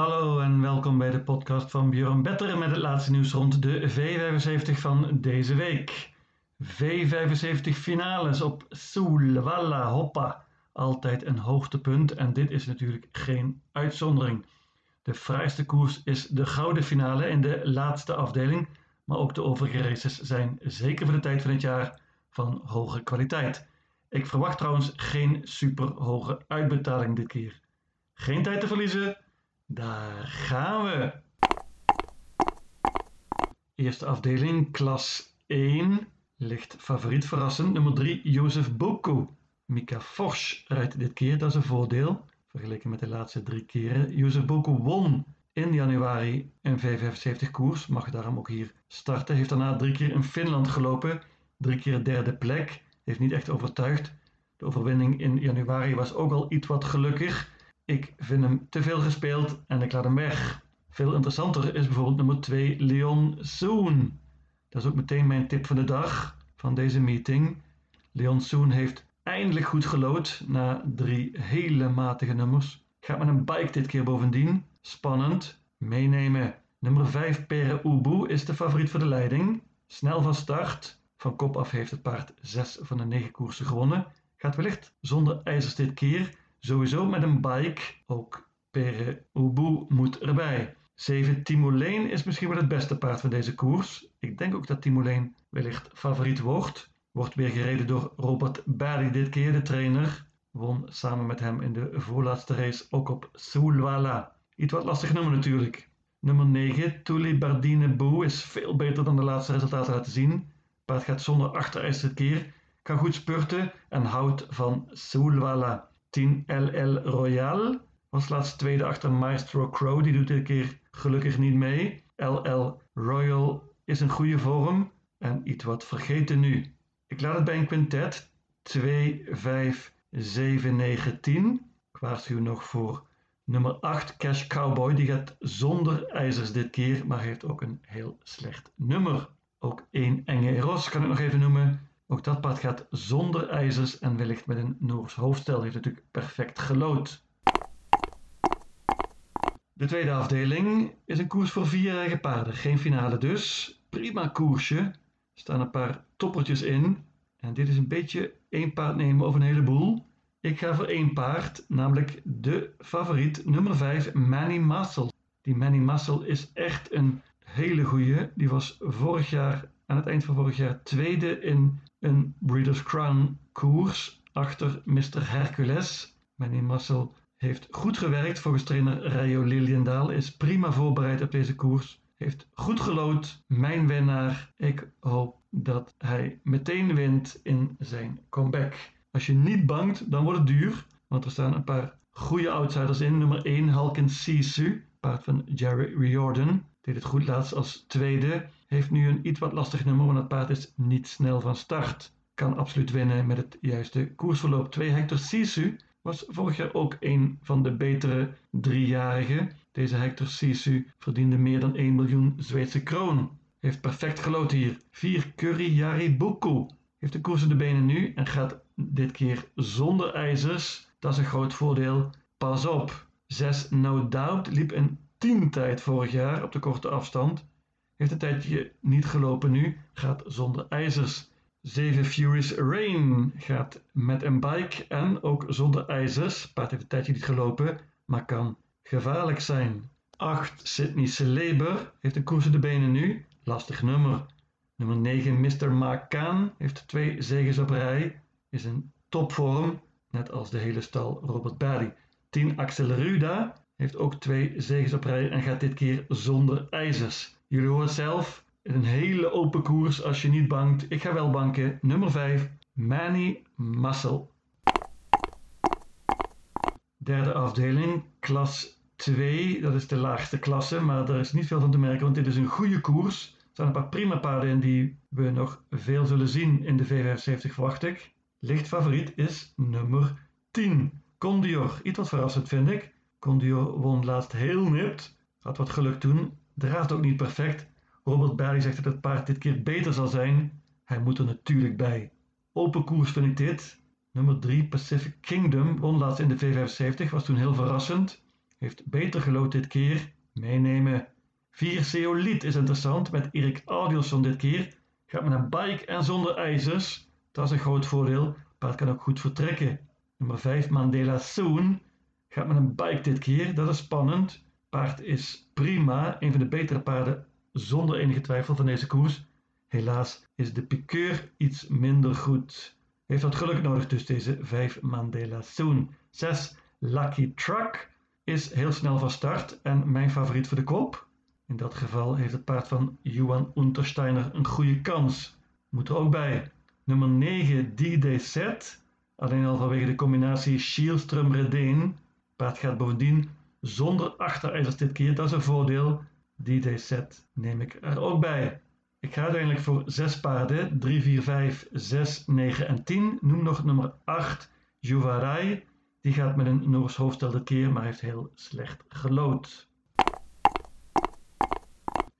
Hallo en welkom bij de podcast van Björn Better met het laatste nieuws rond de V75 van deze week. V75 finales op Solvalla Hoppa. Altijd een hoogtepunt en dit is natuurlijk geen uitzondering. De fraaiste koers is de gouden finale in de laatste afdeling, maar ook de overige races zijn zeker voor de tijd van het jaar van hoge kwaliteit. Ik verwacht trouwens geen super hoge uitbetaling dit keer. Geen tijd te verliezen, daar gaan we. Eerste afdeling, klas 1, ligt favoriet verrassend nummer 3 Jozef Boko. Mika Forsch rijdt dit keer, dat is een voordeel. Vergeleken met de laatste drie keren. Jozef Boko won in januari een 75 koers, mag daarom ook hier starten. Heeft daarna drie keer in Finland gelopen, drie keer derde plek. Heeft niet echt overtuigd. De overwinning in januari was ook al iets wat gelukkig. Ik vind hem te veel gespeeld en ik laat hem weg. Veel interessanter is bijvoorbeeld nummer 2 Leon Soon. Dat is ook meteen mijn tip van de dag van deze meeting. Leon Soon heeft eindelijk goed gelood na drie hele matige nummers. Gaat met een bike dit keer bovendien. Spannend. Meenemen. Nummer 5 Pere Ubu is de favoriet voor de leiding. Snel van start. Van kop af heeft het paard 6 van de 9 koersen gewonnen. Gaat wellicht zonder ijzers dit keer. Sowieso met een bike. Ook Pere Ubu moet erbij. 7 Timoleen is misschien wel het beste paard van deze koers. Ik denk ook dat Timoleen wellicht favoriet wordt. Wordt weer gereden door Robert Barry dit keer, de trainer. Won samen met hem in de voorlaatste race ook op Sulwala. Iets wat lastig nummer natuurlijk. Nummer 9, Tully Bardine Boe is veel beter dan de laatste resultaten laten zien. Paard gaat zonder achterijs dit keer, kan goed spurten en houdt van Sulwala. 10 LL Royal was laatst tweede achter Maestro Crow, die doet dit keer gelukkig niet mee. LL Royal is in goede vorm en iets wat vergeten nu. Ik laat het bij een quintet 2, 5, 7, 9, 10. Ik waarschuw nog voor nummer 8 Cash Cowboy. Die gaat zonder ijzers dit keer, maar heeft ook een heel slecht nummer. Ook 1 Enge Eros kan ik nog even noemen. Ook dat paard gaat zonder ijzers en wellicht met een Noors hoofdstel. Heeft natuurlijk perfect gelood. De tweede afdeling is een koers voor vier eigen paarden. Geen finale dus. Prima koersje. Er staan een paar toppertjes in. En dit is een beetje één paard nemen of een heleboel. Ik ga voor één paard, namelijk de favoriet nummer 5, Manny Muscle. Die Manny Muscle is echt een hele goeie. Die was vorig jaar, aan het eind van vorig jaar, tweede in een Breeders' Crown koers achter Mr. Hercules. Manny Muscle heeft goed gewerkt volgens trainer Rayo Liliendaal, is prima voorbereid op deze koers, heeft goed gelood, mijn winnaar. Ik hoop dat hij meteen wint in zijn comeback. Als je niet bangt, dan wordt het duur, want er staan een paar goede outsiders in. Nummer 1 Halkin Sisu, paard van Jerry Riordan, deed het goed laatst als tweede. Heeft nu een iets wat lastig nummer, want het paard is niet snel van start. Kan absoluut winnen met het juiste koersverloop. 2 Hector Sisu was vorig jaar ook een van de betere driejarigen. Deze Hector Sisu verdiende meer dan 1 miljoen Zweedse kroon. Heeft perfect gelood hier. 4 Curry Yaribuku. Heeft de koers in de benen nu en gaat dit keer zonder ijzers. Dat is een groot voordeel. Pas op. 6 No Doubt liep een 10 tijd vorig jaar op de korte afstand. Heeft een tijdje niet gelopen nu. Gaat zonder ijzers. 7 Furious Rain gaat met een bike en ook zonder ijzers. Paard heeft een tijdje niet gelopen, maar kan gevaarlijk zijn. 8 Sydney Celeber heeft een koers in de benen nu. Lastig nummer. Nummer 9 Mr. Makaan heeft twee zegens op rij. Is in topvorm, net als de hele stal Robert Barry. 10 Axel Ruda heeft ook twee zegens op rij en gaat dit keer zonder ijzers. Jullie horen zelf, een hele open koers als je niet bangt. Ik ga wel banken. Nummer 5, Manny Muscle. Derde afdeling, klas 2. Dat is de laagste klasse, maar daar is niet veel van te merken, want dit is een goede koers. Er staan een paar prima paarden in die we nog veel zullen zien in de V75, verwacht ik. Licht favoriet is nummer 10, Condior. Iets wat verrassend vind ik. Condior won laatst heel nipt. Had wat geluk toen. Draaft ook niet perfect. Robert Barry zegt dat het paard dit keer beter zal zijn. Hij moet er natuurlijk bij. Open koers vind ik dit. Nummer 3 Pacific Kingdom won laatst in de V75, was toen heel verrassend. heeft beter gelood dit keer. Meenemen. 4 Zeoliet is interessant met Erik Audielson dit keer. Gaat met een bike en zonder ijzers. Dat is een groot voordeel. Paard kan ook goed vertrekken. Nummer 5 Mandela Soon. Gaat met een bike dit keer. Dat is spannend. Paard is prima. Een van de betere paarden zonder enige twijfel van deze koers. Helaas is de piqueur iets minder goed. Heeft wat geluk nodig dus deze 5 Mandela Soon. 6 Lucky Truck is heel snel van start en mijn favoriet voor de kop. In dat geval heeft het paard van Johan Untersteiner een goede kans. Moet er ook bij. Nummer 9 DD Set. Alleen al vanwege de combinatie Schielström-Redeen. Paard gaat bovendien zonder achterijzers dit keer, dat is een voordeel. DD Set neem ik er ook bij. Ik ga uiteindelijk voor 6 paarden. 3, 4, 5, 6, 9 en 10. Noem nog nummer 8, Juvarai. Die gaat met een Noors hoofdstel dit keer, maar heeft heel slecht gelood.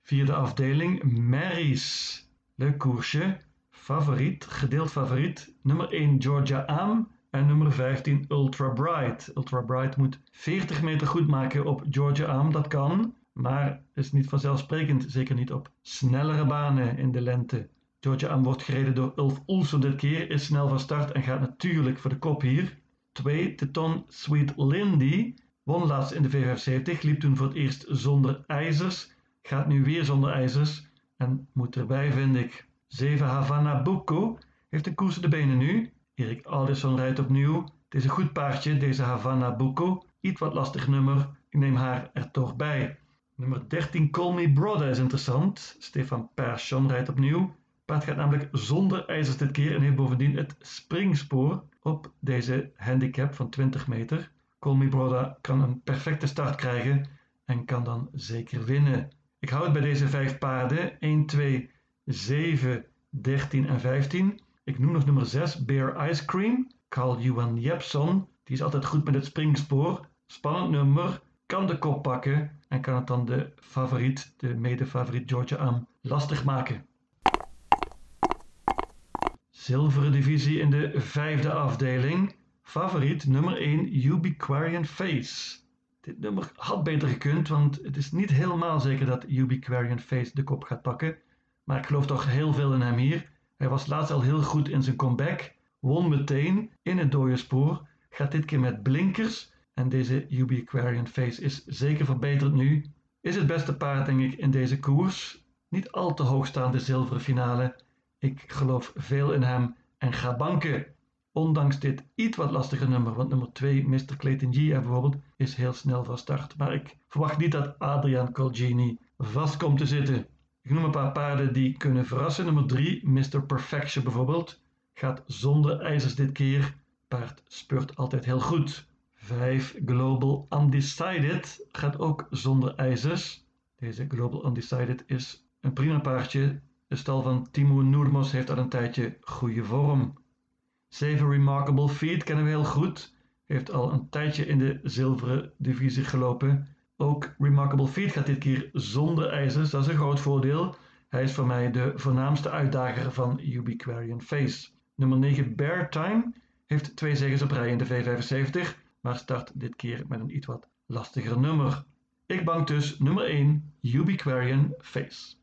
Vierde afdeling, Marys. Leuk koersje. Favoriet, gedeeld favoriet. Nummer 1 Georgia Am en nummer 15 Ultra Bright. Ultra Bright moet 40 meter goed maken op Georgia Am, dat kan. Maar is niet vanzelfsprekend, zeker niet op snellere banen in de lente. Georgia Am wordt gereden door Ulf Oelsen dit keer, is snel van start en gaat natuurlijk voor de kop hier. 2 Teton Sweet Lindy won laatst in de V75, liep toen voor het eerst zonder ijzers, gaat nu weer zonder ijzers en moet erbij vind ik. 7 Havana Bucco heeft een koers de benen nu. Erik Alderson rijdt opnieuw. Het is een goed paardje, deze Havana Bucco. Iets wat lastig nummer. Ik neem haar er toch bij. Nummer 13 Call Me Brother is interessant. Stefan Persson rijdt opnieuw. Paard gaat namelijk zonder ijzers dit keer en heeft bovendien het springspoor op deze handicap van 20 meter. Call Me Brother kan een perfecte start krijgen en kan dan zeker winnen. Ik hou het bij deze vijf paarden. 1, 2, 7, 13 en 15. Ik noem nog nummer 6, Bear Ice Cream. Carl Johan Jepson. Die is altijd goed met het springspoor. Spannend nummer. Kan de kop pakken. En kan het dan de favoriet, de mede-favoriet Georgia Am, lastig maken. Zilveren divisie in de vijfde afdeling. Favoriet nummer 1, Ubiquarian Face. Dit nummer had beter gekund, want het is niet helemaal zeker dat Ubiquarian Face de kop gaat pakken. Maar ik geloof toch heel veel in hem hier. Hij was laatst al heel goed in zijn comeback, won meteen in het dode spoor, gaat dit keer met blinkers en deze Ubiquarian Face is zeker verbeterd nu. Is het beste paard denk ik in deze koers. Niet al te hoogstaande zilveren finale. Ik geloof veel in hem en ga banken. Ondanks dit iets wat lastige nummer, want nummer 2, Mr. Clayton G bijvoorbeeld, is heel snel van start. Maar ik verwacht niet dat Adrian Colgini vast komt te zitten. Ik noem een paar paarden die kunnen verrassen. Nummer 3, Mr. Perfection bijvoorbeeld, gaat zonder ijzers dit keer. Paard speurt altijd heel goed. 5, Global Undecided, gaat ook zonder ijzers. Deze Global Undecided is een prima paardje. De stal van Timo Noermos heeft al een tijdje goede vorm. 7 Remarkable Feet kennen we heel goed. Heeft al een tijdje in de zilveren divisie gelopen. Ook Remarkable Feet gaat dit keer zonder ijzers. Dat is een groot voordeel. Hij is voor mij de voornaamste uitdager van Ubiquarian Face. Nummer 9 Bear Time heeft twee zegens op rij in de V75, maar start dit keer met een iets wat lastiger nummer. Ik bank dus nummer 1 Ubiquarian Face.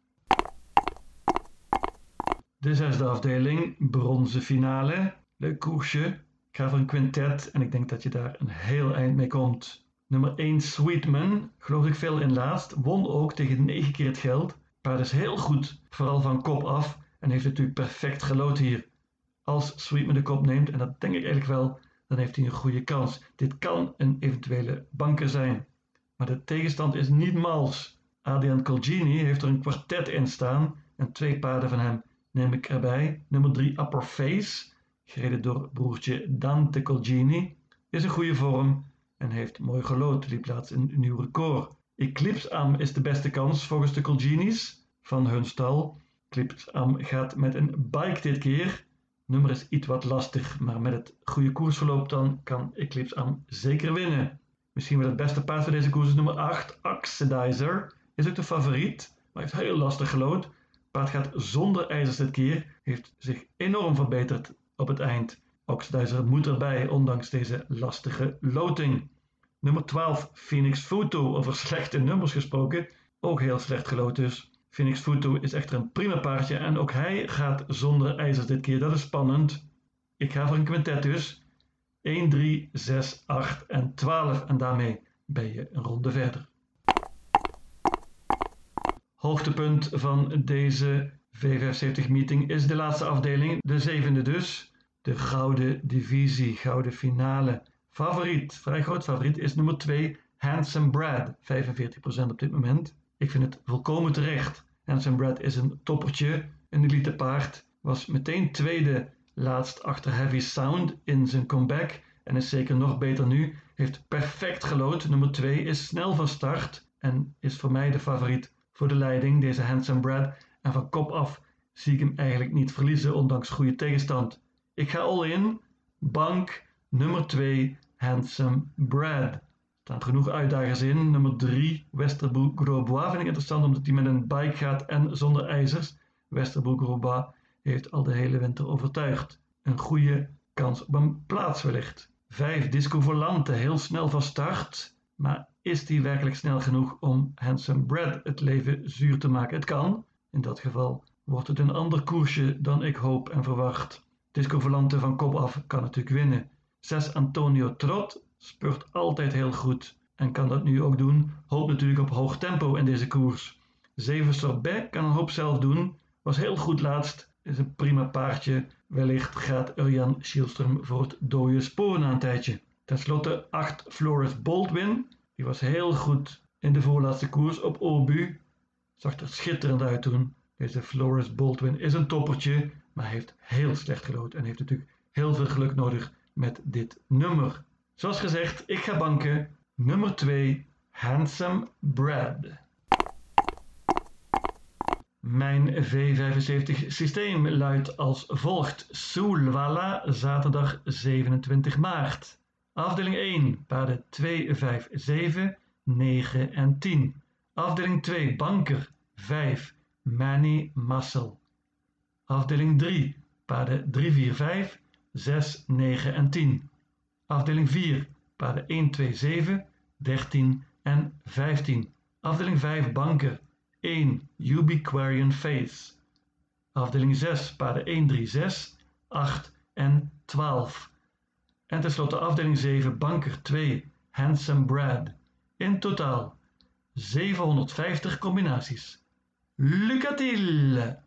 De zesde afdeling, bronzen finale. Leuk koersje. Ik ga voor een quintet en ik denk dat je daar een heel eind mee komt. Nummer 1 Sweetman, geloof ik veel in laatst, won ook tegen 9 keer het geld. Paard is heel goed, vooral van kop af en heeft natuurlijk perfect gelood hier. Als Sweetman de kop neemt, en dat denk ik eigenlijk wel, dan heeft hij een goede kans. Dit kan een eventuele banker zijn. Maar de tegenstand is niet mals. Adrian Colgini heeft er een kwartet in staan en twee paarden van hem neem ik erbij. Nummer 3 Upper Face, gereden door broertje Dante Colgini, is een goede vorm en heeft mooi gelood, liep laatst een nieuw record. Eclipse Am is de beste kans volgens de Colginis van hun stal. Eclipse Am gaat met een bike dit keer. Nummer is iets wat lastig, maar met het goede koersverloop dan kan Eclipse Am zeker winnen. Misschien wel het beste paard voor deze koers is nummer 8, Oxidizer. Is ook de favoriet, maar heeft heel lastig gelood. Paard gaat zonder ijzers dit keer, heeft zich enorm verbeterd op het eind. Oxidizer moet erbij, ondanks deze lastige loting. Nummer 12 Phoenix Photo, over slechte nummers gesproken, ook heel slecht gelood dus. Phoenix Photo is echter een prima paardje en ook hij gaat zonder ijzers dit keer, dat is spannend. Ik ga voor een quintet dus. 1, 3, 6, 8 en 12 en daarmee ben je een ronde verder. Hoogtepunt van deze V75 meeting is de laatste afdeling, de zevende dus. De gouden divisie, gouden finale. Favoriet, vrij groot favoriet, is nummer 2, Handsome Brad. 45% op dit moment. Ik vind het volkomen terecht. Handsome Brad is een toppertje, een elite paard. Was meteen tweede laatst achter Heavy Sound in zijn comeback. En is zeker nog beter nu. Heeft perfect gelood. Nummer 2 is snel van start. En is voor mij de favoriet voor de leiding, deze Handsome Brad. En van kop af zie ik hem eigenlijk niet verliezen, ondanks goede tegenstand. Ik ga all in. Bank nummer 2, Handsome Brad. Er staan genoeg uitdagers in. Nummer 3, Westerboek Grosbois vind ik interessant omdat hij met een bike gaat en zonder ijzers. Westerboek Grosbois heeft al de hele winter overtuigd. Een goede kans op een plaats wellicht. 5, Disco Volante, heel snel van start. Maar is die werkelijk snel genoeg om Handsome Brad het leven zuur te maken? Het kan. In dat geval wordt het een ander koersje dan ik hoop en verwacht. Disco Volante van kop af kan natuurlijk winnen. 6 Antonio Trot spurt altijd heel goed en kan dat nu ook doen. Hoopt natuurlijk op hoog tempo in deze koers. 7 Sorbet kan een hoop zelf doen. Was heel goed laatst. Is een prima paardje. Wellicht gaat Urjan Schielström voor het dode spoor na een tijdje. Ten slotte 8 Flores Baldwin. Die was heel goed in de voorlaatste koers op Obu. Zag er schitterend uit toen. Deze Flores Baldwin is een toppertje, maar heeft heel slecht gelood en heeft natuurlijk heel veel geluk nodig met dit nummer. Zoals gezegd, ik ga banken. Nummer 2, Handsome Brad. Mijn V75 systeem luidt als volgt. Soulwala, zaterdag 27 maart. Afdeling 1, paarden 2, 5, 7, 9 en 10. Afdeling 2, banker 5, Manny Muscle. Afdeling 3, paarden 3, 4, 5, 6, 9 en 10. Afdeling 4, paarden 1, 2, 7, 13 en 15. Afdeling 5, banken 1, Ubiquarian Face. Afdeling 6, paarden 1, 3, 6, 8 en 12. En tenslotte afdeling 7, banker 2, Handsome Brad. In totaal 750 combinaties. Lucatil!